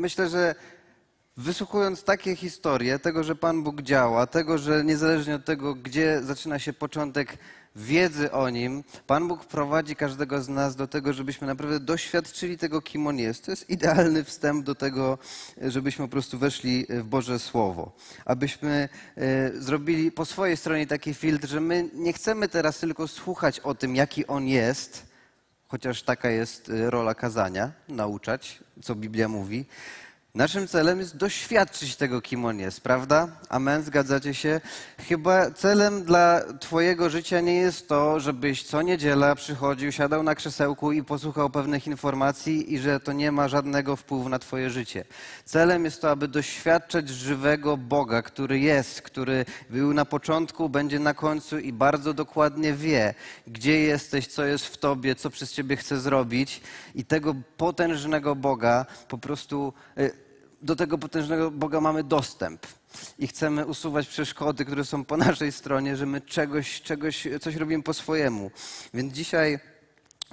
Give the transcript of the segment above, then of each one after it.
myślę, że wysłuchując takie historie, tego, że Pan Bóg działa, tego, że niezależnie od tego, gdzie zaczyna się początek wiedzy o Nim, Pan Bóg prowadzi każdego z nas do tego, żebyśmy naprawdę doświadczyli tego, kim On jest. To jest idealny wstęp do tego, żebyśmy po prostu weszli w Boże Słowo. Abyśmy e, zrobili po swojej stronie taki filtr, że my nie chcemy teraz tylko słuchać o tym, jaki On jest, chociaż taka jest e, rola kazania, nauczać, co Biblia mówi, Naszym celem jest doświadczyć tego, kim On jest, prawda? Amen, zgadzacie się? Chyba celem dla Twojego życia nie jest to, żebyś co niedziela przychodził, siadał na krzesełku i posłuchał pewnych informacji i że to nie ma żadnego wpływu na Twoje życie. Celem jest to, aby doświadczać żywego Boga, który jest, który był na początku, będzie na końcu i bardzo dokładnie wie, gdzie jesteś, co jest w Tobie, co przez Ciebie chce zrobić i tego potężnego Boga po prostu y, do tego potężnego Boga mamy dostęp i chcemy usuwać przeszkody, które są po naszej stronie, że my czegoś, czegoś coś robimy po swojemu. Więc dzisiaj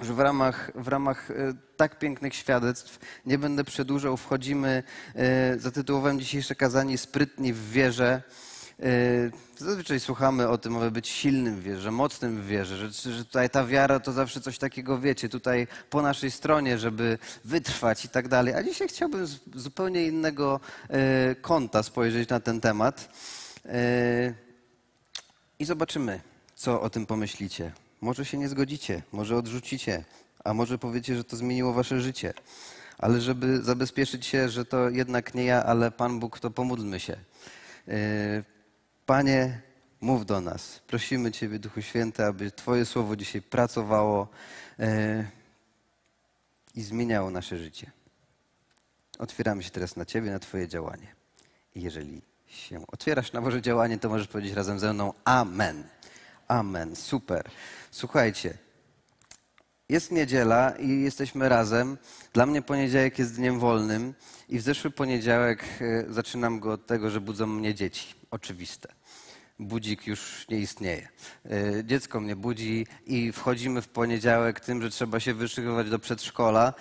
że w ramach, w ramach e, tak pięknych świadectw nie będę przedłużał. Wchodzimy, e, zatytułowałem dzisiejsze kazanie Sprytni w wierze. Yy, zazwyczaj słuchamy o tym, aby być silnym w wierze, mocnym w wierze, że, że tutaj ta wiara to zawsze coś takiego, wiecie, tutaj po naszej stronie, żeby wytrwać i tak dalej. A dzisiaj chciałbym z zupełnie innego yy, kąta spojrzeć na ten temat yy, i zobaczymy, co o tym pomyślicie. Może się nie zgodzicie, może odrzucicie, a może powiecie, że to zmieniło wasze życie. Ale żeby zabezpieczyć się, że to jednak nie ja, ale Pan Bóg, to pomódlmy się. Panie, mów do nas. Prosimy Ciebie, Duchu Święty, aby Twoje słowo dzisiaj pracowało e, i zmieniało nasze życie. Otwieramy się teraz na Ciebie, na Twoje działanie. I jeżeli się otwierasz na Boże działanie, to możesz powiedzieć razem ze mną Amen. Amen. Super. Słuchajcie, jest niedziela i jesteśmy razem. Dla mnie poniedziałek jest dniem wolnym i w zeszły poniedziałek e, zaczynam go od tego, że budzą mnie dzieci. Oczywiste budzik już nie istnieje. E, dziecko mnie budzi i wchodzimy w poniedziałek tym, że trzeba się wyszykować do przedszkola.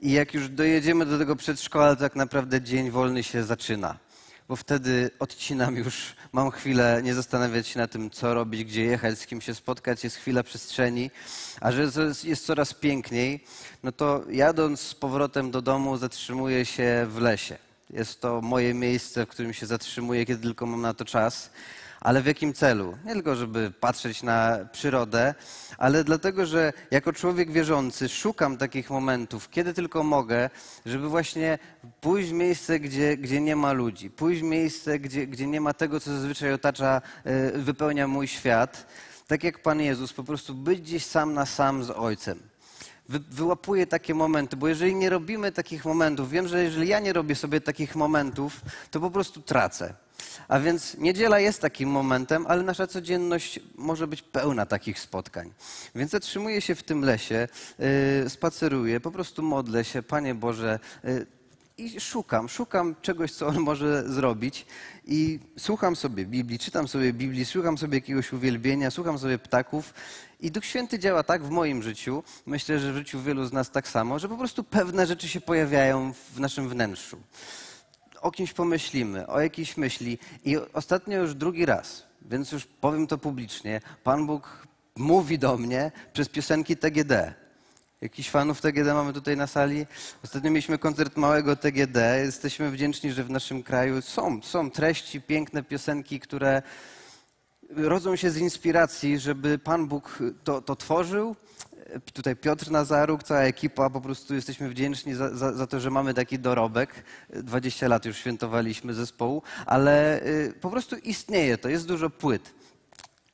I jak już dojedziemy do tego przedszkola, to tak naprawdę dzień wolny się zaczyna. Bo wtedy odcinam już, mam chwilę nie zastanawiać się na tym, co robić, gdzie jechać, z kim się spotkać, jest chwila przestrzeni. A że jest coraz piękniej, no to jadąc z powrotem do domu zatrzymuję się w lesie. Jest to moje miejsce, w którym się zatrzymuję, kiedy tylko mam na to czas ale w jakim celu? Nie tylko, żeby patrzeć na przyrodę, ale dlatego, że jako człowiek wierzący szukam takich momentów, kiedy tylko mogę, żeby właśnie pójść w miejsce, gdzie, gdzie nie ma ludzi, pójść w miejsce, gdzie, gdzie nie ma tego, co zazwyczaj otacza, e, wypełnia mój świat. Tak jak Pan Jezus, po prostu być gdzieś sam na sam z Ojcem wy, wyłapuję takie momenty, bo jeżeli nie robimy takich momentów, wiem, że jeżeli ja nie robię sobie takich momentów, to po prostu tracę. A więc niedziela jest takim momentem, ale nasza codzienność może być pełna takich spotkań. Więc zatrzymuję się w tym lesie, yy, spaceruję, po prostu modlę się, Panie Boże, yy, i szukam, szukam czegoś, co on może zrobić. I słucham sobie Biblii, czytam sobie Biblii, słucham sobie jakiegoś uwielbienia, słucham sobie ptaków. I Duch Święty działa tak w moim życiu, myślę, że w życiu wielu z nas tak samo, że po prostu pewne rzeczy się pojawiają w naszym wnętrzu o kimś pomyślimy, o jakiejś myśli i ostatnio już drugi raz, więc już powiem to publicznie, Pan Bóg mówi do mnie przez piosenki TGD. Jakiś fanów TGD mamy tutaj na sali? Ostatnio mieliśmy koncert małego TGD. Jesteśmy wdzięczni, że w naszym kraju są, są treści, piękne piosenki, które rodzą się z inspiracji, żeby Pan Bóg to, to tworzył, tutaj Piotr Nazaruk, cała ekipa, po prostu jesteśmy wdzięczni za, za, za, to, że mamy taki dorobek. 20 lat już świętowaliśmy zespołu, ale y, po prostu istnieje to, jest dużo płyt.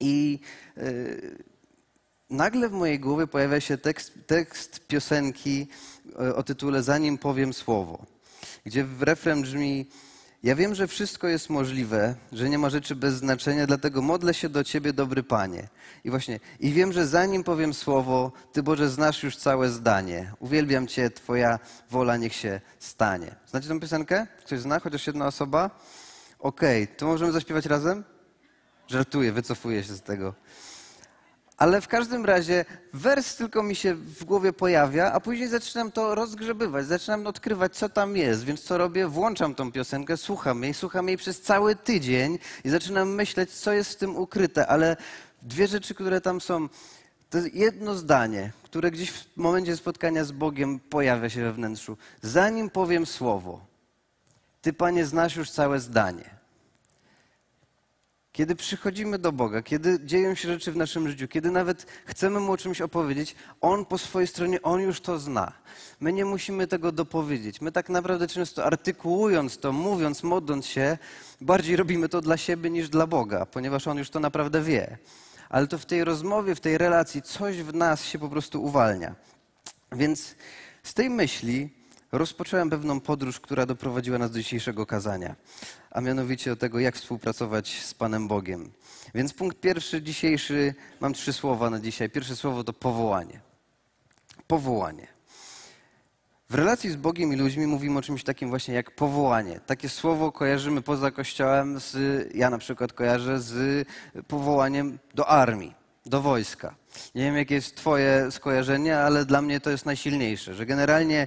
I y, nagle w mojej głowie pojawia się tekst, tekst piosenki y, o tytule Zanim powiem słowo, gdzie refren brzmi ja wiem, że wszystko jest możliwe, że nie ma rzeczy bez znaczenia, dlatego modlę się do Ciebie, dobry Panie. I właśnie, i wiem, że zanim powiem słowo, Ty Boże znasz już całe zdanie. Uwielbiam Cię, Twoja wola niech się stanie. Znacie tę piosenkę? Ktoś zna? Chociaż jedna osoba? Okej, okay. to możemy zaśpiewać razem? Żartuję, wycofuję się z tego. Ale w każdym razie wers tylko mi się w głowie pojawia, a później zaczynam to rozgrzebywać, zaczynam odkrywać, co tam jest. Więc co robię? Włączam tą piosenkę, słucham jej, słucham jej przez cały tydzień i zaczynam myśleć, co jest w tym ukryte. Ale dwie rzeczy, które tam są, to jedno zdanie, które gdzieś w momencie spotkania z Bogiem pojawia się we wnętrzu. Zanim powiem słowo, Ty, Panie, znasz już całe zdanie. Kiedy przychodzimy do Boga, kiedy dzieją się rzeczy w naszym życiu, kiedy nawet chcemy Mu o czymś opowiedzieć, On po swojej stronie, On już to zna. My nie musimy tego dopowiedzieć. My tak naprawdę często artykułując to, mówiąc, modląc się, bardziej robimy to dla siebie niż dla Boga, ponieważ On już to naprawdę wie. Ale to w tej rozmowie, w tej relacji coś w nas się po prostu uwalnia. Więc z tej myśli rozpocząłem pewną podróż, która doprowadziła nas do dzisiejszego kazania, a mianowicie do tego, jak współpracować z Panem Bogiem. Więc punkt pierwszy dzisiejszy, mam trzy słowa na dzisiaj. Pierwsze słowo to powołanie. Powołanie. W relacji z Bogiem i ludźmi mówimy o czymś takim właśnie jak powołanie. Takie słowo kojarzymy poza Kościołem, z, ja na przykład kojarzę z powołaniem do armii, do wojska. Nie wiem, jakie jest Twoje skojarzenie, ale dla mnie to jest najsilniejsze, że generalnie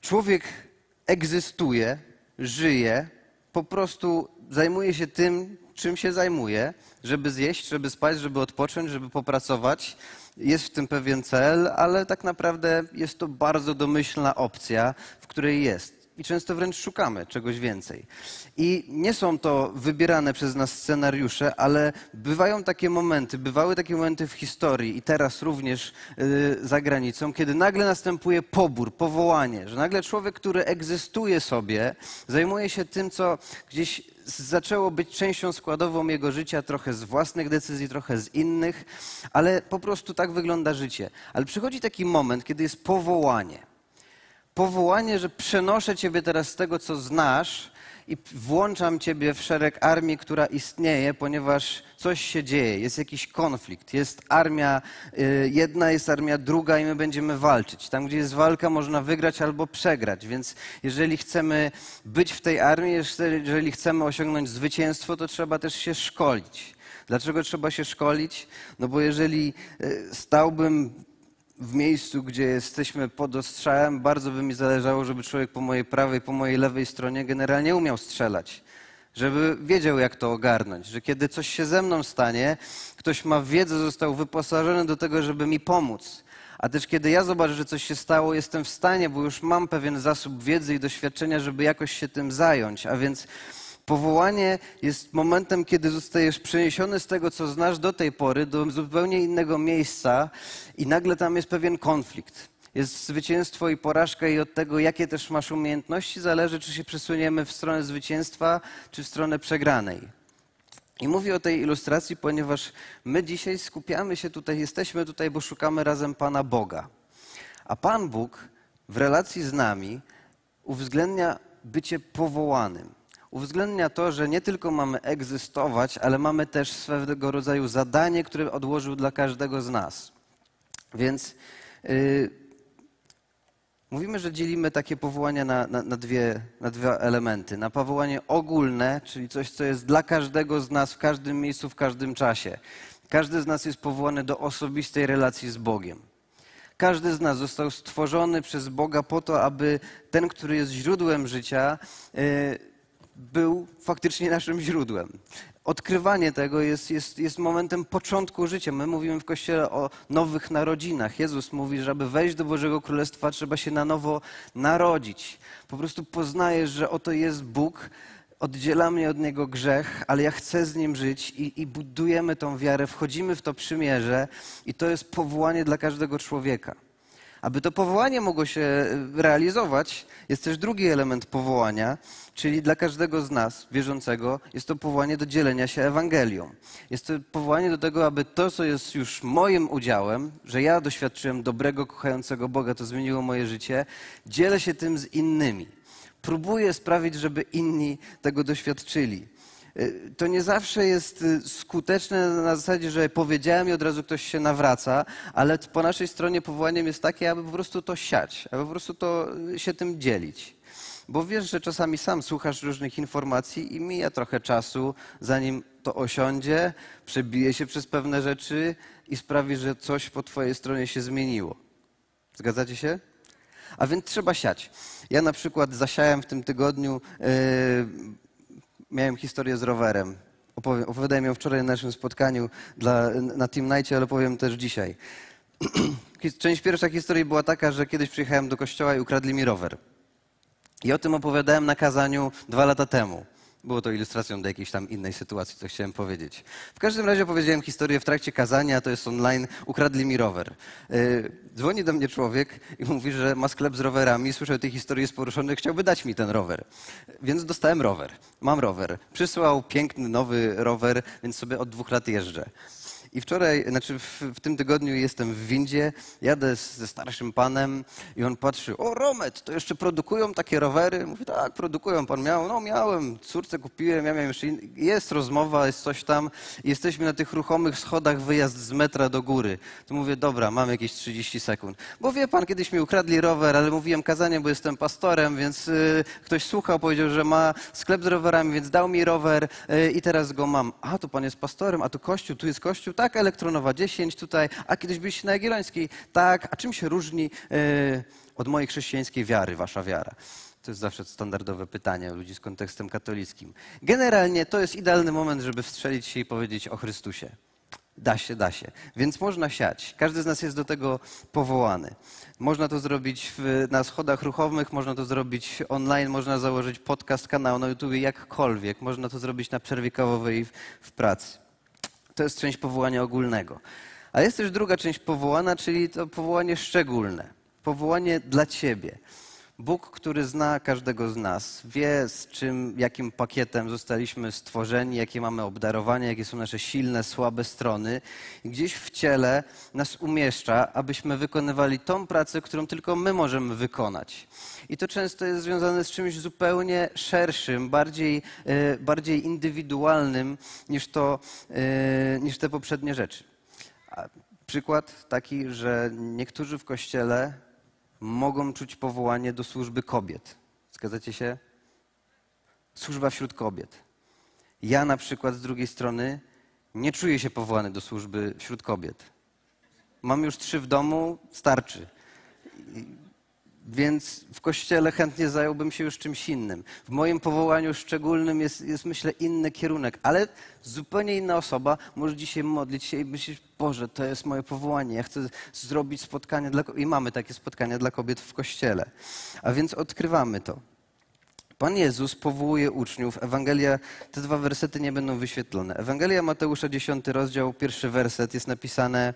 człowiek egzystuje, żyje, po prostu zajmuje się tym, czym się zajmuje, żeby zjeść, żeby spać, żeby odpocząć, żeby popracować. Jest w tym pewien cel, ale tak naprawdę jest to bardzo domyślna opcja, w której jest. I często wręcz szukamy czegoś więcej. I nie są to wybierane przez nas scenariusze, ale bywają takie momenty, bywały takie momenty w historii i teraz również yy, za granicą, kiedy nagle następuje pobór, powołanie, że nagle człowiek, który egzystuje sobie, zajmuje się tym, co gdzieś zaczęło być częścią składową jego życia, trochę z własnych decyzji, trochę z innych, ale po prostu tak wygląda życie. Ale przychodzi taki moment, kiedy jest powołanie. Powołanie, że przenoszę Ciebie teraz z tego, co znasz, i włączam Ciebie w szereg armii, która istnieje, ponieważ coś się dzieje, jest jakiś konflikt, jest armia y, jedna, jest armia druga i my będziemy walczyć. Tam, gdzie jest walka, można wygrać albo przegrać, więc jeżeli chcemy być w tej armii, jeżeli chcemy osiągnąć zwycięstwo, to trzeba też się szkolić. Dlaczego trzeba się szkolić? No bo jeżeli y, stałbym w miejscu, gdzie jesteśmy pod ostrzałem, bardzo by mi zależało, żeby człowiek po mojej prawej, po mojej lewej stronie generalnie umiał strzelać. Żeby wiedział, jak to ogarnąć. Że kiedy coś się ze mną stanie, ktoś ma wiedzę, został wyposażony do tego, żeby mi pomóc. A też kiedy ja zobaczę, że coś się stało, jestem w stanie, bo już mam pewien zasób wiedzy i doświadczenia, żeby jakoś się tym zająć. A więc Powołanie jest momentem, kiedy zostajesz przeniesiony z tego, co znasz do tej pory, do zupełnie innego miejsca i nagle tam jest pewien konflikt. Jest zwycięstwo i porażka, i od tego, jakie też masz umiejętności, zależy, czy się przesuniemy w stronę zwycięstwa, czy w stronę przegranej. I mówię o tej ilustracji, ponieważ my dzisiaj skupiamy się tutaj, jesteśmy tutaj, bo szukamy razem Pana Boga. A Pan Bóg w relacji z nami uwzględnia bycie powołanym uwzględnia to, że nie tylko mamy egzystować, ale mamy też swego rodzaju zadanie, które odłożył dla każdego z nas. Więc yy, mówimy, że dzielimy takie powołania na, na, na, dwie, na dwa elementy. Na powołanie ogólne, czyli coś, co jest dla każdego z nas w każdym miejscu, w każdym czasie. Każdy z nas jest powołany do osobistej relacji z Bogiem. Każdy z nas został stworzony przez Boga po to, aby ten, który jest źródłem życia, yy, był faktycznie naszym źródłem. Odkrywanie tego jest, jest, jest momentem początku życia. My mówimy w Kościele o nowych narodzinach. Jezus mówi, że aby wejść do Bożego Królestwa, trzeba się na nowo narodzić. Po prostu poznajesz, że oto jest Bóg, oddziela mnie od Niego grzech, ale ja chcę z Nim żyć i, i budujemy tą wiarę, wchodzimy w to przymierze i to jest powołanie dla każdego człowieka. Aby to powołanie mogło się realizować, jest też drugi element powołania, czyli dla każdego z nas, wierzącego, jest to powołanie do dzielenia się Ewangelią. Jest to powołanie do tego, aby to, co jest już moim udziałem, że ja doświadczyłem dobrego, kochającego Boga, to zmieniło moje życie, dzielę się tym z innymi. Próbuję sprawić, żeby inni tego doświadczyli. Y, to nie zawsze jest y, skuteczne na zasadzie, że powiedziałem i od razu ktoś się nawraca, ale po naszej stronie powołaniem jest takie, aby po prostu to siać, aby po prostu to y, się tym dzielić. Bo wiesz, że czasami sam słuchasz różnych informacji i mija trochę czasu, zanim to osiądzie, przebije się przez pewne rzeczy i sprawi, że coś po twojej stronie się zmieniło. Zgadzacie się? A więc trzeba siać. Ja na przykład zasiałem w tym tygodniu, yy, miałem historię z rowerem. Opowiem, opowiadałem ją wczoraj na naszym spotkaniu dla, na Team Night, ale powiem też dzisiaj. Część pierwsza historii była taka, że kiedyś przyjechałem do kościoła i ukradli mi rower. I o tym opowiadałem na kazaniu dwa lata temu. Było to ilustracją do jakiejś tam innej sytuacji, co chciałem powiedzieć. W każdym razie opowiedziałem historię w trakcie kazania, to jest online, ukradli mi rower. Yy, dzwoni do mnie człowiek i mówi, że ma sklep z rowerami, słyszał tej historii jest poruszony, chciałby dać mi ten rower. Więc dostałem rower. Mam rower. Przysłał piękny, nowy rower, więc sobie od dwóch lat jeżdżę. I wczoraj, znaczy w, w, tym tygodniu jestem w windzie, jadę ze starszym panem i on patrzy, o Romet, to jeszcze produkują takie rowery? Mówi, tak, produkują, pan miał? No miałem, córce kupiłem, ja miałem jeszcze inny. Jest rozmowa, jest coś tam. Jesteśmy na tych ruchomych schodach, wyjazd z metra do góry. To mówię, dobra, mam jakieś 30 sekund. Bo wie pan, kiedyś mi ukradli rower, ale mówiłem kazanie, bo jestem pastorem, więc y, ktoś słuchał, powiedział, że ma sklep z rowerami, więc dał mi rower y, i teraz go mam. A, to pan jest pastorem, a tu kościół, tu jest kościół, tak, elektronowa 10 tutaj, a kiedyś byliście na Jagiellońskiej, tak, a czym się różni yy, od mojej chrześcijańskiej wiary wasza wiara? To jest zawsze standardowe pytanie ludzi z kontekstem katolickim. Generalnie to jest idealny moment, żeby wstrzelić się i powiedzieć o Chrystusie. Da się, da się. Więc można siać. Każdy z nas jest do tego powołany. Można to zrobić w, na schodach ruchomych, można to zrobić online, można założyć podcast, kanał na YouTube, jakkolwiek. Można to zrobić na przerwie kawowej w, w pracy to jest część powołania ogólnego. Ale jest też druga część powołana, czyli to powołanie szczególne. Powołanie dla ciebie. Bóg, który zna każdego z nas, wie z czym, jakim pakietem zostaliśmy stworzeni, jakie mamy obdarowania, jakie są nasze silne, słabe strony. I gdzieś w ciele nas umieszcza, abyśmy wykonywali tą pracę, którą tylko my możemy wykonać. I to często jest związane z czymś zupełnie szerszym, bardziej, e, bardziej indywidualnym niż, to, e, niż te poprzednie rzeczy. Przykład taki, że niektórzy w kościele mogą czuć powołanie do służby kobiet. Zgadzacie się? Służba wśród kobiet. Ja na przykład z drugiej strony nie czuję się powołany do służby wśród kobiet. Mam już trzy w domu, starczy. Więc w kościele chętnie zająłbym się już czymś innym. W moim powołaniu szczególnym jest, jest, myślę, inny kierunek, ale zupełnie inna osoba może dzisiaj modlić się i myśleć, Boże, to jest moje powołanie, ja chcę zrobić spotkanie dla I mamy takie spotkania dla kobiet w kościele. A więc odkrywamy to. Pan Jezus powołuje uczniów. Ewangelia, te dwa wersety nie będą wyświetlone. Ewangelia Mateusza, 10 rozdział, pierwszy werset jest napisane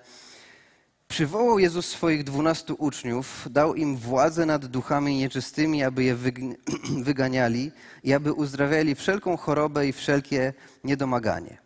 Przywołał Jezus swoich dwunastu uczniów, dał im władzę nad duchami nieczystymi, aby je wyganiali i aby uzdrawiali wszelką chorobę i wszelkie niedomaganie.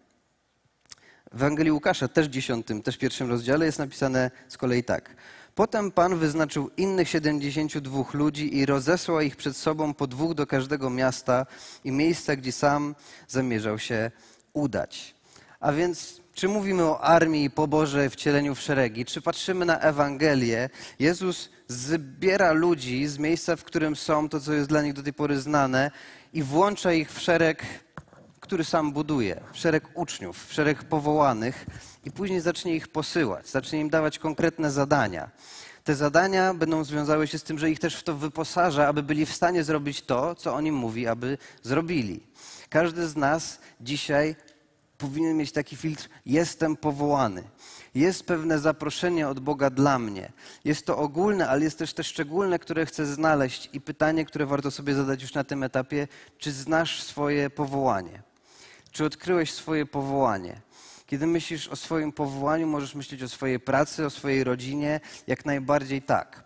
W Ewangelii Łukasza, też dziesiątym, też pierwszym rozdziale jest napisane z kolei tak. Potem Pan wyznaczył innych siedemdziesięciu dwóch ludzi i rozesłał ich przed sobą po dwóch do każdego miasta i miejsca, gdzie sam zamierzał się udać. A więc czy mówimy o armii i poborze wcieleniu w szeregi, czy patrzymy na Ewangelię, Jezus zbiera ludzi z miejsca, w którym są, to co jest dla nich do tej pory znane, i włącza ich w szereg, który sam buduje, w szereg uczniów, w szereg powołanych, i później zacznie ich posyłać, zacznie im dawać konkretne zadania. Te zadania będą związały się z tym, że ich też w to wyposaża, aby byli w stanie zrobić to, co on im mówi, aby zrobili. Każdy z nas dzisiaj powinien mieć taki filtr: jestem powołany. Jest pewne zaproszenie od Boga dla mnie. Jest to ogólne, ale jest też te szczególne, które chcę znaleźć. I pytanie, które warto sobie zadać już na tym etapie: czy znasz swoje powołanie? Czy odkryłeś swoje powołanie? Kiedy myślisz o swoim powołaniu, możesz myśleć o swojej pracy, o swojej rodzinie, jak najbardziej tak.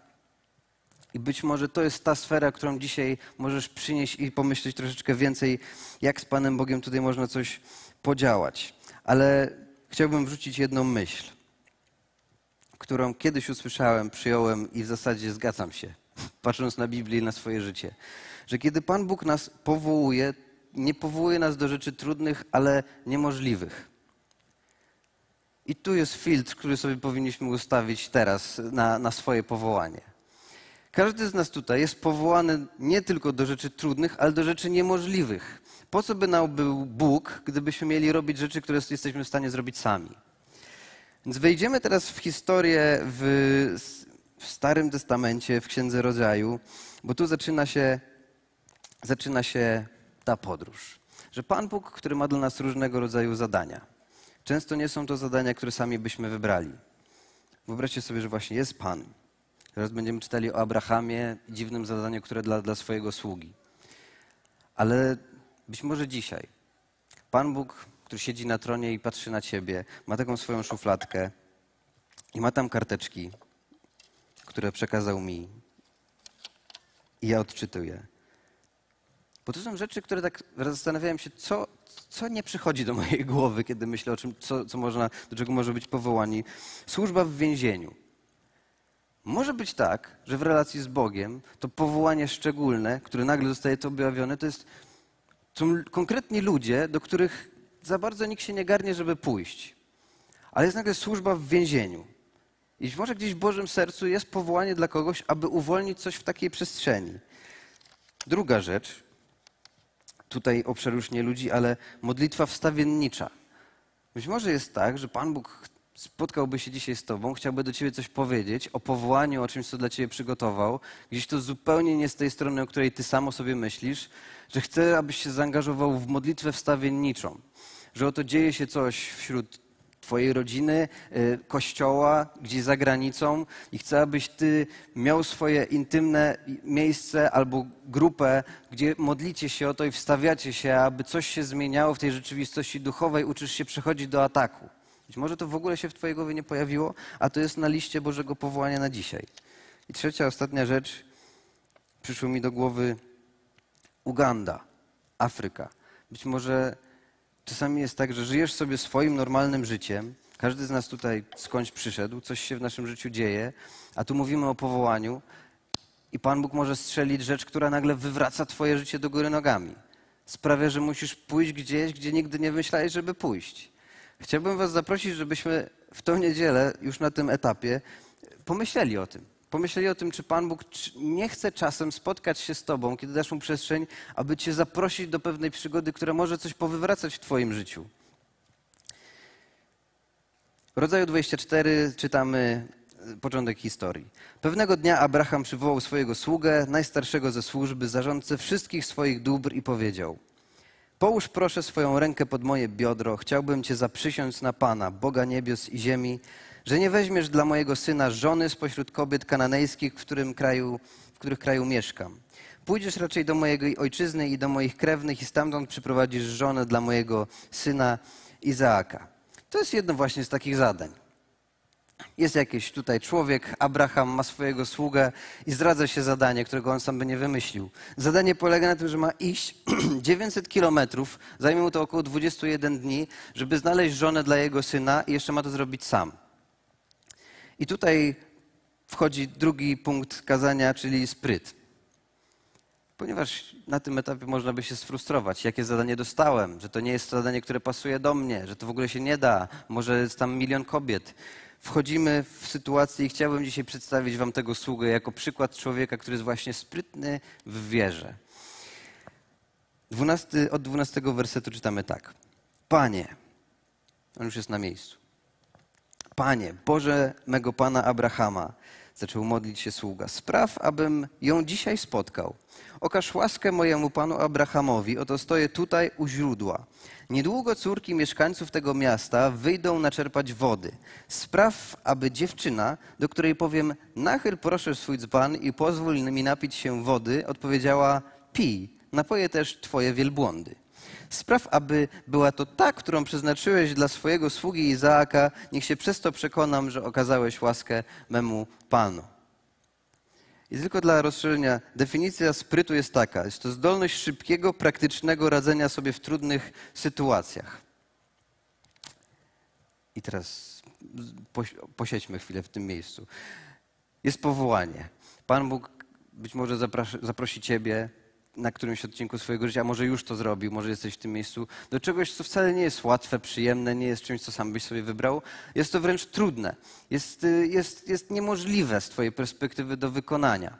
I być może to jest ta sfera, którą dzisiaj możesz przynieść i pomyśleć troszeczkę więcej, jak z Panem Bogiem tutaj można coś podziałać. Ale chciałbym wrzucić jedną myśl, którą kiedyś usłyszałem, przyjąłem i w zasadzie zgadzam się, patrząc na Biblię i na swoje życie. Że kiedy Pan Bóg nas powołuje, nie powołuje nas do rzeczy trudnych, ale niemożliwych. I tu jest filtr, który sobie powinniśmy ustawić teraz na, na swoje powołanie. Każdy z nas tutaj jest powołany nie tylko do rzeczy trudnych, ale do rzeczy niemożliwych. Po co by nam był Bóg, gdybyśmy mieli robić rzeczy, które jesteśmy w stanie zrobić sami? Więc wejdziemy teraz w historię w, w Starym Testamencie, w Księdze Rodzaju, bo tu zaczyna się, zaczyna się ta podróż. Że Pan Bóg, który ma dla nas różnego rodzaju zadania. Często nie są to zadania, które sami byśmy wybrali. Wyobraźcie sobie, że właśnie jest Pan. Teraz będziemy czytali o Abrahamie, dziwnym zadaniu, które dla, dla swojego sługi. Ale być może dzisiaj Pan Bóg, który siedzi na tronie i patrzy na ciebie, ma taką swoją szufladkę i ma tam karteczki, które przekazał mi. I ja odczytuję. Bo to są rzeczy, które tak zastanawiałem się, co, co nie przychodzi do mojej głowy, kiedy myślę o czym, co, co można, do czego może być powołani. Służba w więzieniu. Może być tak, że w relacji z Bogiem to powołanie szczególne, które nagle zostaje to objawione, to jest są konkretni ludzie, do których za bardzo nikt się nie garnie, żeby pójść. Ale jest nagle służba w więzieniu. I może gdzieś w Bożym sercu jest powołanie dla kogoś, aby uwolnić coś w takiej przestrzeni. Druga rzecz, tutaj obszar już nie ludzi, ale modlitwa wstawiennicza. Być może jest tak, że Pan Bóg spotkałby się dzisiaj z Tobą, chciałby do Ciebie coś powiedzieć o powołaniu, o czymś, co dla Ciebie przygotował, gdzieś to zupełnie nie z tej strony, o której Ty samo sobie myślisz, że chce, abyś się zaangażował w modlitwę wstawienniczą, że oto dzieje się coś wśród Twojej rodziny, y, kościoła, gdzieś za granicą i chce, abyś Ty miał swoje intymne miejsce albo grupę, gdzie modlicie się o to i wstawiacie się, aby coś się zmieniało w tej rzeczywistości duchowej, uczysz się przechodzić do ataku. Być może to w ogóle się w Twojej głowie nie pojawiło, a to jest na liście Bożego powołania na dzisiaj. I trzecia, ostatnia rzecz, przyszło mi do głowy Uganda, Afryka. Być może czasami jest tak, że żyjesz sobie swoim normalnym życiem, każdy z nas tutaj skądś przyszedł, coś się w naszym życiu dzieje, a tu mówimy o powołaniu i Pan Bóg może strzelić rzecz, która nagle wywraca Twoje życie do góry nogami. Sprawia, że musisz pójść gdzieś, gdzie nigdy nie myślałeś, żeby pójść. Chciałbym Was zaprosić, żebyśmy w tą niedzielę, już na tym etapie, pomyśleli o tym. Pomyśleli o tym, czy Pan Bóg nie chce czasem spotkać się z Tobą, kiedy dasz mu przestrzeń, aby Cię zaprosić do pewnej przygody, która może coś powywracać w Twoim życiu. W rodzaju 24 czytamy e, początek historii. Pewnego dnia Abraham przywołał swojego sługę, najstarszego ze służby, zarządcę wszystkich swoich dóbr i powiedział – Połóż proszę swoją rękę pod moje biodro. Chciałbym Cię zaprzysiąc na Pana, Boga niebios i ziemi, że nie weźmiesz dla mojego syna żony spośród kobiet kananejskich, w, którym kraju, w których kraju mieszkam. Pójdziesz raczej do mojej ojczyzny i do moich krewnych i stamtąd przyprowadzisz żonę dla mojego syna Izaaka. To jest jedno właśnie z takich zadań. Jest jakiś tutaj człowiek, Abraham ma swojego sługę i zdradza się zadanie, którego on sam by nie wymyślił. Zadanie polega na tym, że ma iść 900 kilometrów, zajmie mu to około 21 dni, żeby znaleźć żonę dla jego syna i jeszcze ma to zrobić sam. I tutaj wchodzi drugi punkt kazania, czyli spryt. Ponieważ na tym etapie można by się sfrustrować, jakie zadanie dostałem, że to nie jest zadanie, które pasuje do mnie, że to w ogóle się nie da, może jest tam milion kobiet wchodzimy w sytuację i chciałbym dzisiaj przedstawić Wam tego sługę jako przykład człowieka, który jest właśnie sprytny w wierze. 12, od 12 wersetu czytamy tak. Panie, on już jest na miejscu. Panie, Boże mego Pana Abrahama, zaczął modlić się sługa, spraw, abym ją dzisiaj spotkał. Okaż łaskę mojemu Panu Abrahamowi, oto stoję tutaj u źródła. Niedługo córki mieszkańców tego miasta wyjdą naczerpać wody. Spraw, aby dziewczyna, do której powiem, nachyl proszę swój dzban i pozwól mi napić się wody, odpowiedziała, pij, napoję też twoje wielbłądy. Spraw, aby była to ta, którą przeznaczyłeś dla swojego sługi Izaaka, niech się przez to przekonam, że okazałeś łaskę memu Panu. I tylko dla rozszerzenia, definicja sprytu jest taka: jest to zdolność szybkiego, praktycznego radzenia sobie w trudnych sytuacjach. I teraz posiedźmy chwilę w tym miejscu. Jest powołanie. Pan Bóg być może zaprosi, Ciebie na którymś odcinku swojego życia, może już to zrobił, może jesteś w tym miejscu, do czegoś, co wcale nie jest łatwe, przyjemne, nie jest czymś, co sam byś sobie wybrał. Jest to wręcz trudne. Jest, y, jest, jest niemożliwe z Twojej perspektywy do wykonania.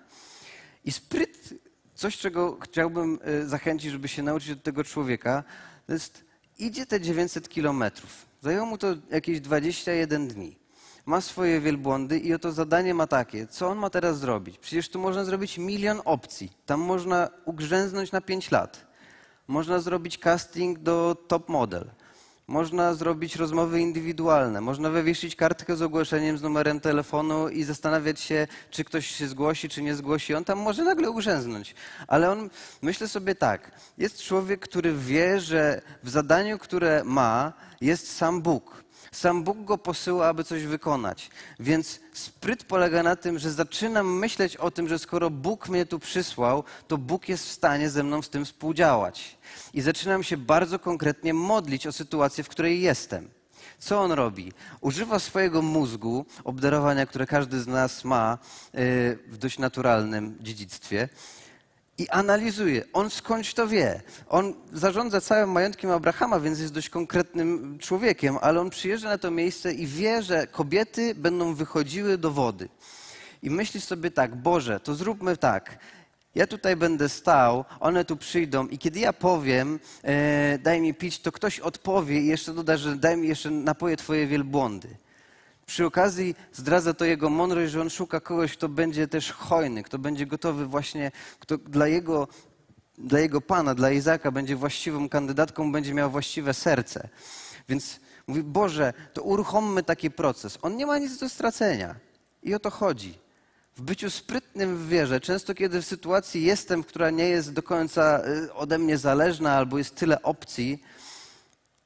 I spryt, coś, czego chciałbym y, zachęcić, żeby się nauczyć od tego człowieka, to jest idzie te 900 kilometrów. Zajęło mu to jakieś 21 dni. Ma swoje wielbłądy i oto zadanie ma takie. Co on ma teraz zrobić? Przecież tu można zrobić milion opcji. Tam można ugrzęznąć na 5 lat. Można zrobić casting do top model. Można zrobić rozmowy indywidualne, można wywiesić kartkę z ogłoszeniem z numerem telefonu i zastanawiać się, czy ktoś się zgłosi, czy nie zgłosi. On tam może nagle ugrzęznąć. Ale on, myślę sobie tak, jest człowiek, który wie, że w zadaniu, które ma, jest sam Bóg. Sam Bóg go posyła, aby coś wykonać. Więc spryt polega na tym, że zaczynam myśleć o tym, że skoro Bóg mnie tu przysłał, to Bóg jest w stanie ze mną z tym współdziałać. I zaczynam się bardzo konkretnie modlić o sytuację, w której jestem. Co on robi? Używa swojego mózgu, obdarowania, które każdy z nas ma y, w dość naturalnym dziedzictwie, i analizuje. On skądś to wie. On zarządza całym majątkiem Abrahama, więc jest dość konkretnym człowiekiem, ale on przyjeżdża na to miejsce i wie, że kobiety będą wychodziły do wody. I myśli sobie tak, Boże, to zróbmy tak. Ja tutaj będę stał, one tu przyjdą i kiedy ja powiem, e, daj mi pić, to ktoś odpowie i jeszcze doda, że daj mi jeszcze napoje twoje wielbłądy. Przy okazji zdradza to jego mądrość, że on szuka kogoś, kto będzie też hojny, kto będzie gotowy właśnie, kto dla jego, dla jego pana, dla Izaka będzie właściwą kandydatką, będzie miał właściwe serce. Więc mówi, Boże, to uruchommy taki proces. On nie ma nic do stracenia. I o to chodzi. W byciu sprytnym w wierze, często kiedy w sytuacji jestem, która nie jest do końca y, ode mnie zależna albo jest tyle opcji,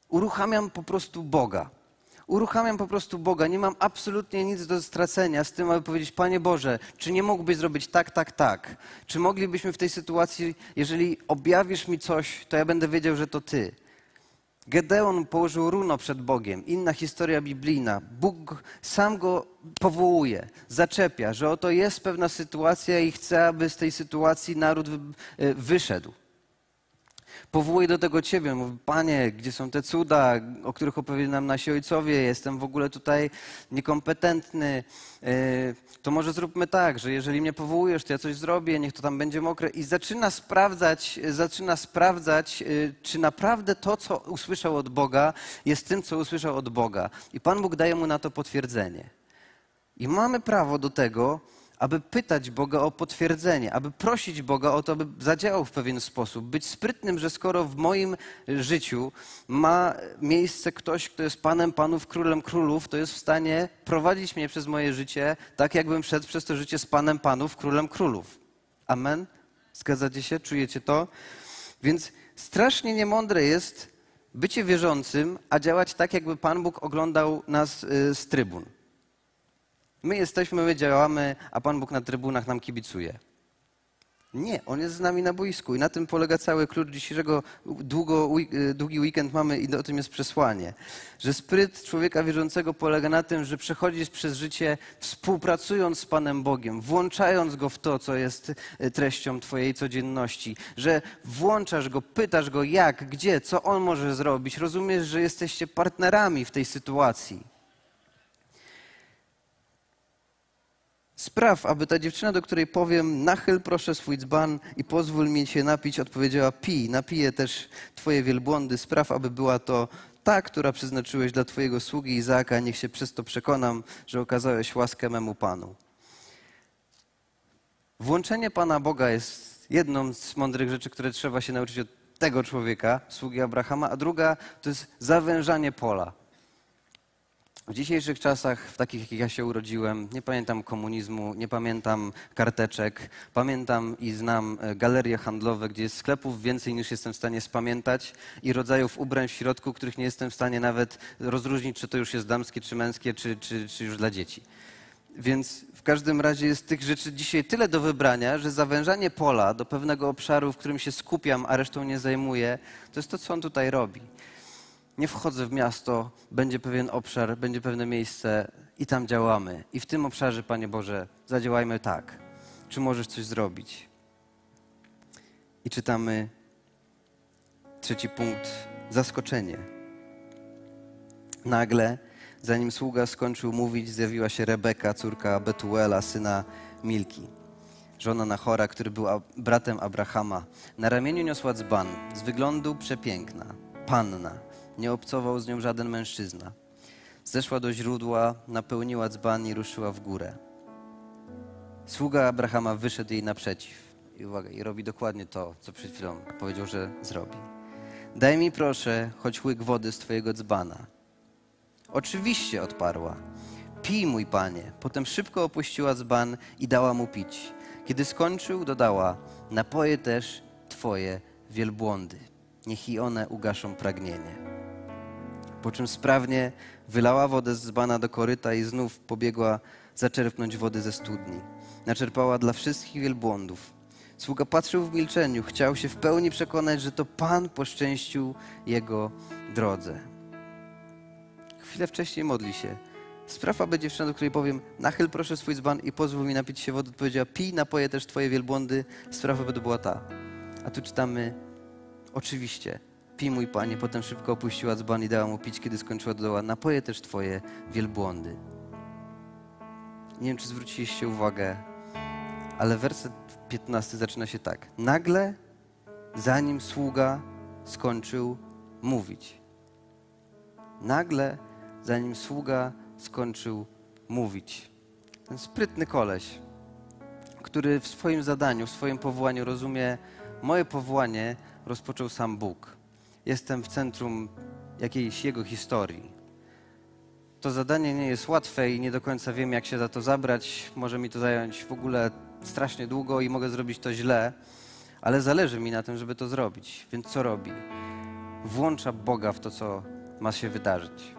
uruchamiam po prostu Boga uruchamiam po prostu Boga. Nie mam absolutnie nic do stracenia z tym, aby powiedzieć: Panie Boże, czy nie mógłbyś zrobić tak, tak, tak? Czy moglibyśmy w tej sytuacji, jeżeli objawisz mi coś, to ja będę wiedział, że to Ty. Gedeon położył runo przed Bogiem. Inna historia biblijna. Bóg sam go powołuje, zaczepia, że oto jest pewna sytuacja i chce, aby z tej sytuacji naród wyszedł powołuje do tego Ciebie. Mówi, Panie, gdzie są te cuda, o których opowiedzieli nam nasi ojcowie? Jestem w ogóle tutaj niekompetentny. E, to może zróbmy tak, że jeżeli mnie powołujesz, to ja coś zrobię, niech to tam będzie mokre. I zaczyna sprawdzać, zaczyna sprawdzać, e, czy naprawdę to, co usłyszał od Boga, jest tym, co usłyszał od Boga. I Pan Bóg daje mu na to potwierdzenie. I mamy prawo do tego, aby pytać Boga o potwierdzenie, aby prosić Boga o to, aby zadziałał w pewien sposób, być sprytnym, że skoro w moim życiu ma miejsce ktoś, kto jest Panem Panów, Królem Królów, to jest w stanie prowadzić mnie przez moje życie tak, jakbym szedł przez to życie z Panem Panów, Królem Królów. Amen? Zgadzacie się? Czujecie to? Więc strasznie niemądre jest bycie wierzącym, a działać tak, jakby Pan Bóg oglądał nas y, z trybun. My jesteśmy, my działamy, a Pan Bóg na trybunach nam kibicuje. Nie, On jest z nami na boisku i na tym polega cały klucz dzisiejszego długo, y, długi weekend mamy i o tym jest przesłanie. Że spryt człowieka wierzącego polega na tym, że przechodzisz przez życie współpracując z Panem Bogiem, włączając Go w to, co jest y, treścią Twojej codzienności, że włączasz Go, pytasz Go jak, gdzie, co On może zrobić. Rozumiesz, że jesteście partnerami w tej sytuacji. Spraw, aby ta dziewczyna, do której powiem, nachyl proszę swój dzban i pozwól mi się napić, odpowiedziała, pij, napiję też twoje wielbłądy. Spraw, aby była to ta, która przeznaczyłeś dla twojego sługi Izaaka. Niech się przez to przekonam, że okazałeś łaskę memu Panu. Włączenie Pana Boga jest jedną z mądrych rzeczy, które trzeba się nauczyć od tego człowieka, sługi Abrahama, a druga to jest zawężanie pola. W dzisiejszych czasach, w takich jakich ja się urodziłem, nie pamiętam komunizmu, nie pamiętam karteczek, pamiętam i znam e, galerie handlowe, gdzie jest sklepów więcej niż jestem w stanie spamiętać i rodzajów ubrań w środku, których nie jestem w stanie nawet rozróżnić, czy to już jest damskie, czy męskie, czy, czy, czy już dla dzieci. Więc w każdym razie jest tych rzeczy dzisiaj tyle do wybrania, że zawężanie pola do pewnego obszaru, w którym się skupiam, a resztą nie zajmuję, to jest to, co on tutaj robi nie wchodzę w miasto, będzie pewien obszar, będzie pewne miejsce i tam działamy. I w tym obszarze, Panie Boże, zadziałajmy tak. Czy możesz coś zrobić? I czytamy trzeci punkt zaskoczenie. Nagle, zanim sługa skończył mówić, zjawiła się Rebeka, córka Betuela, syna Milki, żona Nachora, który był bratem Abrahama. Na ramieniu niosła dzban, z wyglądu przepiękna, panna Nie obcował z nią żaden mężczyzna. Zeszła do źródła, napełniła dzban i ruszyła w górę. Sługa Abrahama wyszedł jej naprzeciw. I uwaga, i robi dokładnie to, co przed chwilą powiedział, że zrobi. Daj mi proszę choć łyk wody z twojego dzbana. Oczywiście, odparła. Pij, mój panie. Potem szybko opuściła dzban i dała mu pić. Kiedy skończył, dodała: Napoje też twoje wielbłądy. Niech i one ugaszą pragnienie. Po czym sprawnie wylała wodę z dzbana do koryta i znów pobiegła zaczerpnąć wody ze studni. Naczerpała dla wszystkich wielbłądów. Sługa patrzył w milczeniu, chciał się w pełni przekonać, że to Pan poszczęścił jego drodze. Chwilę wcześniej modli się. Spraw, aby dziewczyna, do której powiem, nachyl proszę swój dzban i pozwól mi napić się wody, odpowiedziała, pij, napoje też twoje wielbłądy, spraw, aby to była ta. A tu czytamy, oczywiście, pij mój panie, potem szybko opuściła dzban i dała mu pić, kiedy skończyła, dodała, napoje też twoje wielbłądy. Nie wiem, czy zwróciliście uwagę, ale werset 15 zaczyna się tak. Nagle, zanim sługa skończył mówić. Nagle, zanim sługa skończył mówić. Ten sprytny koleś, który w swoim zadaniu, w swoim powołaniu rozumie, moje powołanie rozpoczął sam Bóg. Jestem w centrum jakiejś jego historii. To zadanie nie jest łatwe i nie do końca wiem, jak się za to zabrać. Może mi to zająć w ogóle strasznie długo i mogę zrobić to źle, ale zależy mi na tym, żeby to zrobić. Więc co robi? Włącza Boga w to, co ma się wydarzyć.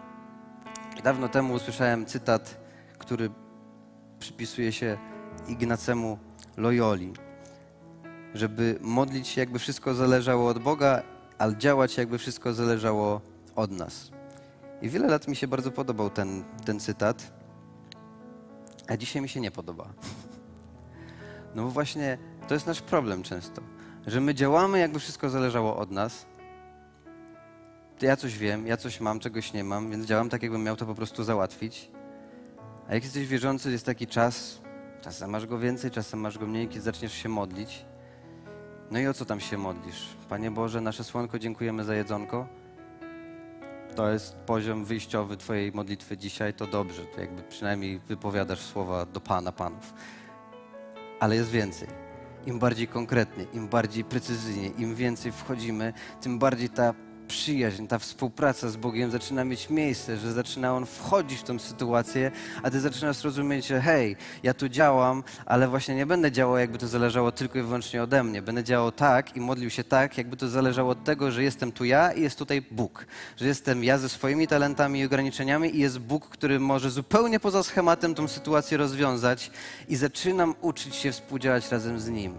Dawno temu usłyszałem cytat, który przypisuje się Ignacemu Loyoli, żeby modlić się, jakby wszystko zależało od Boga, ale działać, jakby wszystko zależało od nas. I wiele lat mi się bardzo podobał ten, ten cytat, a dzisiaj mi się nie podoba. No bo właśnie to jest nasz problem często, że my działamy, jakby wszystko zależało od nas. Ja coś wiem, ja coś mam, czegoś nie mam, więc działam tak, jakbym miał to po prostu załatwić. A jak jesteś wierzący, jest taki czas, czasem masz go więcej, czasem masz go mniej, kiedy zaczniesz się modlić. No i o co tam się modlisz? Panie Boże, nasze słonko, dziękujemy za jedzonko. To jest poziom wyjściowy Twojej modlitwy dzisiaj, to dobrze. To jakby przynajmniej wypowiadasz słowa do Pana Panów ale jest więcej. Im bardziej konkretnie, im bardziej precyzyjnie, im więcej wchodzimy, tym bardziej ta przyjaźń, ta współpraca z Bogiem zaczyna mieć miejsce, że zaczyna On wchodzić w tą sytuację, a Ty zaczynasz rozumieć, że hej, ja tu działam, ale właśnie nie będę działał, jakby to zależało tylko i wyłącznie ode mnie. Będę działał tak i modlił się tak, jakby to zależało od tego, że jestem tu ja i jest tutaj Bóg. Że jestem ja ze swoimi talentami i ograniczeniami i jest Bóg, który może zupełnie poza schematem tą sytuację rozwiązać i zaczynam uczyć się współdziałać razem z Nim.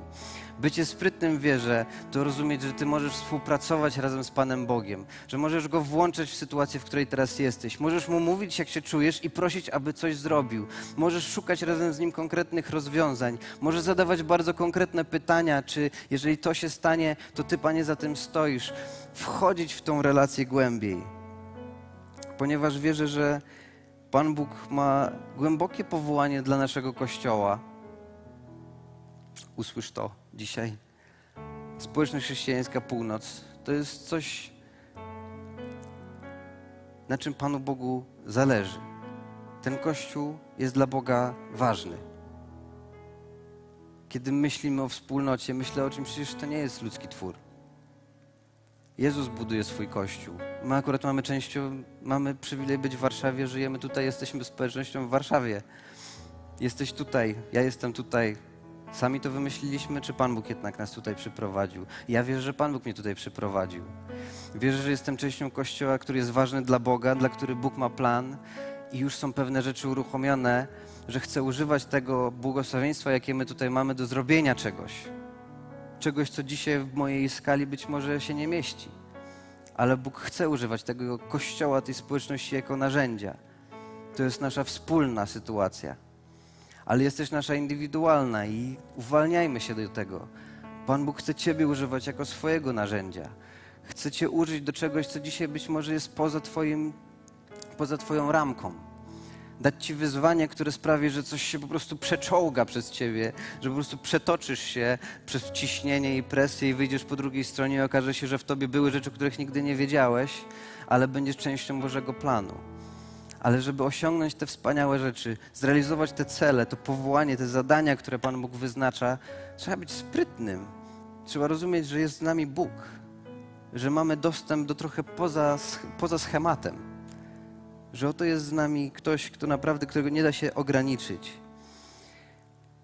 Bycie sprytnym w wierze to rozumieć, że Ty możesz współpracować razem z Panem Bogiem, że możesz Go włączyć w sytuację, w której teraz jesteś. Możesz Mu mówić, jak się czujesz i prosić, aby coś zrobił. Możesz szukać razem z Nim konkretnych rozwiązań. Możesz zadawać bardzo konkretne pytania, czy jeżeli to się stanie, to Ty, Panie, za tym stoisz. Wchodzić w tą relację głębiej. Ponieważ wierzę, że Pan Bóg ma głębokie powołanie dla naszego Kościoła. Usłysz to dzisiaj. Społeczność chrześcijańska północ to jest coś, na czym Panu Bogu zależy. Ten Kościół jest dla Boga ważny. Kiedy myślimy o wspólnocie, myślę o czym przecież to nie jest ludzki twór. Jezus buduje swój Kościół. My akurat mamy częścią, mamy przywilej być w Warszawie, żyjemy tutaj, jesteśmy społecznością w Warszawie. Jesteś tutaj, ja jestem tutaj, Sami to wymyśliliśmy, czy Pan Bóg jednak nas tutaj przyprowadził? Ja wierzę, że Pan Bóg mnie tutaj przyprowadził. Wierzę, że jestem częścią Kościoła, który jest ważny dla Boga, dla który Bóg ma plan i już są pewne rzeczy uruchomione, że chcę używać tego błogosławieństwa, jakie my tutaj mamy, do zrobienia czegoś. Czegoś, co dzisiaj w mojej skali być może się nie mieści. Ale Bóg chce używać tego Kościoła, tej społeczności jako narzędzia. To jest nasza wspólna sytuacja ale jest też nasza indywidualna i uwalniajmy się do tego. Pan Bóg chce Ciebie używać jako swojego narzędzia. Chce Cię użyć do czegoś, co dzisiaj być może jest poza, twoim, poza Twoją ramką. dać Ci wyzwanie, które sprawi, że coś się po prostu przeczołga przez Ciebie, że po prostu przetoczysz się przez ciśnienie i presję i wyjdziesz po drugiej stronie i okaże się, że w Tobie były rzeczy, których nigdy nie wiedziałeś, ale będziesz częścią Bożego planu. Ale żeby osiągnąć te wspaniałe rzeczy, zrealizować te cele, to powołanie, te zadania, które Pan Bóg wyznacza, trzeba być sprytnym. Trzeba rozumieć, że jest z nami Bóg, że mamy dostęp do trochę poza, poza schematem, że oto jest z nami ktoś, kto naprawdę, którego nie da się ograniczyć.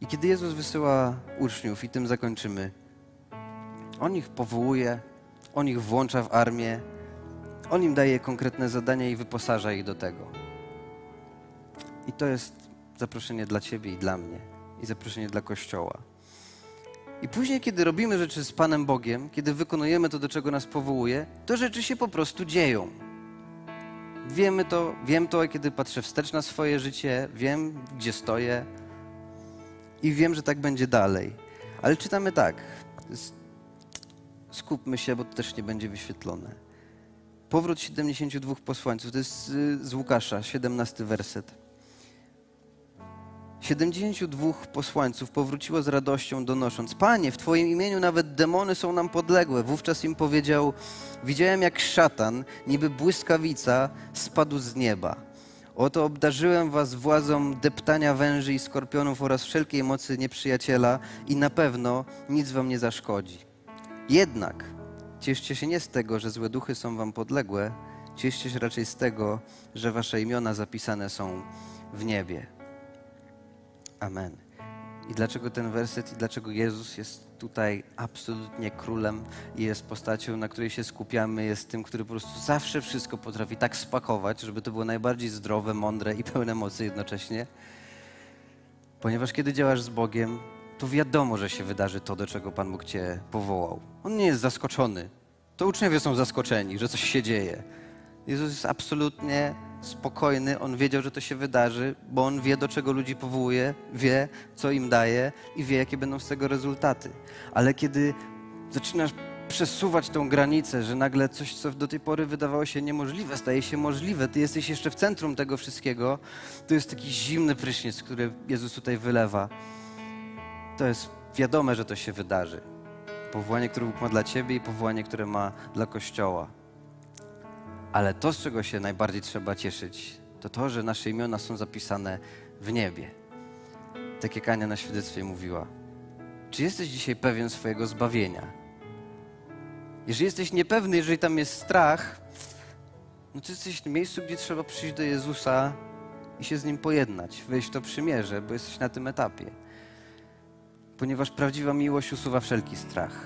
I kiedy Jezus wysyła uczniów, i tym zakończymy, On ich powołuje, On ich włącza w armię, On im daje konkretne zadania i wyposaża ich do tego. I to jest zaproszenie dla Ciebie i dla mnie, i zaproszenie dla Kościoła. I później, kiedy robimy rzeczy z Panem Bogiem, kiedy wykonujemy to, do czego nas powołuje, to rzeczy się po prostu dzieją. Wiemy to, wiem to, kiedy patrzę wstecz na swoje życie, wiem, gdzie stoję i wiem, że tak będzie dalej. Ale czytamy tak. Skupmy się, bo to też nie będzie wyświetlone. Powrót 72 posłańców, to jest z Łukasza, 17 werset. 72 posłańców powróciło z radością, donosząc: Panie, w Twoim imieniu nawet demony są nam podległe. Wówczas im powiedział: Widziałem, jak szatan, niby błyskawica, spadł z nieba. Oto obdarzyłem Was władzą deptania węży i skorpionów oraz wszelkiej mocy nieprzyjaciela, i na pewno nic Wam nie zaszkodzi. Jednak cieszcie się nie z tego, że złe duchy są Wam podległe, cieszcie się raczej z tego, że Wasze imiona zapisane są w niebie. Amen. I dlaczego ten werset i dlaczego Jezus jest tutaj absolutnie królem i jest postacią, na której się skupiamy, jest tym, który po prostu zawsze wszystko potrafi tak spakować, żeby to było najbardziej zdrowe, mądre i pełne mocy jednocześnie. Ponieważ kiedy działasz z Bogiem, to wiadomo, że się wydarzy to, do czego Pan Bóg Cię powołał. On nie jest zaskoczony. To uczniowie są zaskoczeni, że coś się dzieje. Jezus jest absolutnie spokojny, on wiedział, że to się wydarzy, bo on wie, do czego ludzi powołuje, wie, co im daje i wie, jakie będą z tego rezultaty. Ale kiedy zaczynasz przesuwać tą granicę, że nagle coś, co do tej pory wydawało się niemożliwe, staje się możliwe, ty jesteś jeszcze w centrum tego wszystkiego, to jest taki zimny prysznic, który Jezus tutaj wylewa. To jest wiadome, że to się wydarzy. Powołanie, które Bóg ma dla ciebie i powołanie, które ma dla Kościoła. Ale to, z czego się najbardziej trzeba cieszyć, to to, że nasze imiona są zapisane w niebie. Tak jak Ania na świadectwie mówiła. Czy jesteś dzisiaj pewien swojego zbawienia? Jeżeli jesteś niepewny, jeżeli tam jest strach, no to jesteś w miejscu, gdzie trzeba przyjść do Jezusa i się z Nim pojednać, wejść w to przymierze, bo jesteś na tym etapie. Ponieważ prawdziwa miłość usuwa wszelki strach,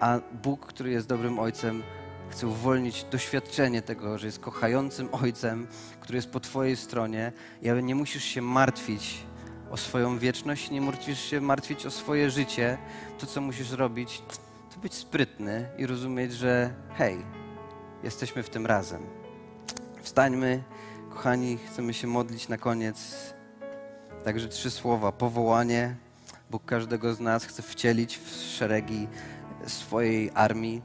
a Bóg, który jest dobrym Ojcem, Chcę uwolnić doświadczenie tego, że jest kochającym Ojcem, który jest po Twojej stronie i nie musisz się martwić o swoją wieczność, nie musisz się martwić o swoje życie. To, co musisz robić, to być sprytny i rozumieć, że hej, jesteśmy w tym razem. Wstańmy, kochani, chcemy się modlić na koniec. Także trzy słowa. Powołanie. Bóg każdego z nas chce wcielić w szeregi swojej armii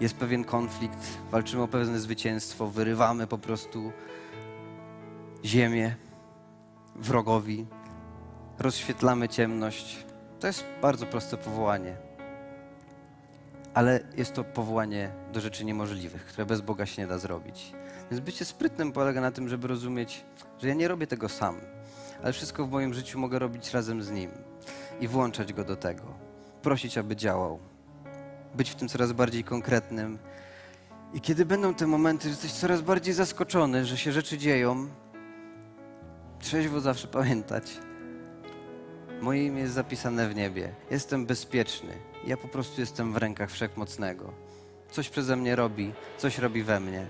jest pewien konflikt, walczymy o pewne zwycięstwo, wyrywamy po prostu ziemię wrogowi, rozświetlamy ciemność. To jest bardzo proste powołanie. Ale jest to powołanie do rzeczy niemożliwych, które bez Boga się nie da zrobić. Więc bycie sprytnym polega na tym, żeby rozumieć, że ja nie robię tego sam, ale wszystko w moim życiu mogę robić razem z Nim i włączać Go do tego. Prosić, aby działał być w tym coraz bardziej konkretnym. I kiedy będą te momenty, że jesteś coraz bardziej zaskoczony, że się rzeczy dzieją, trzeźwo zawsze pamiętać. Moje imię jest zapisane w niebie. Jestem bezpieczny. Ja po prostu jestem w rękach Wszechmocnego. Coś przeze mnie robi, coś robi we mnie.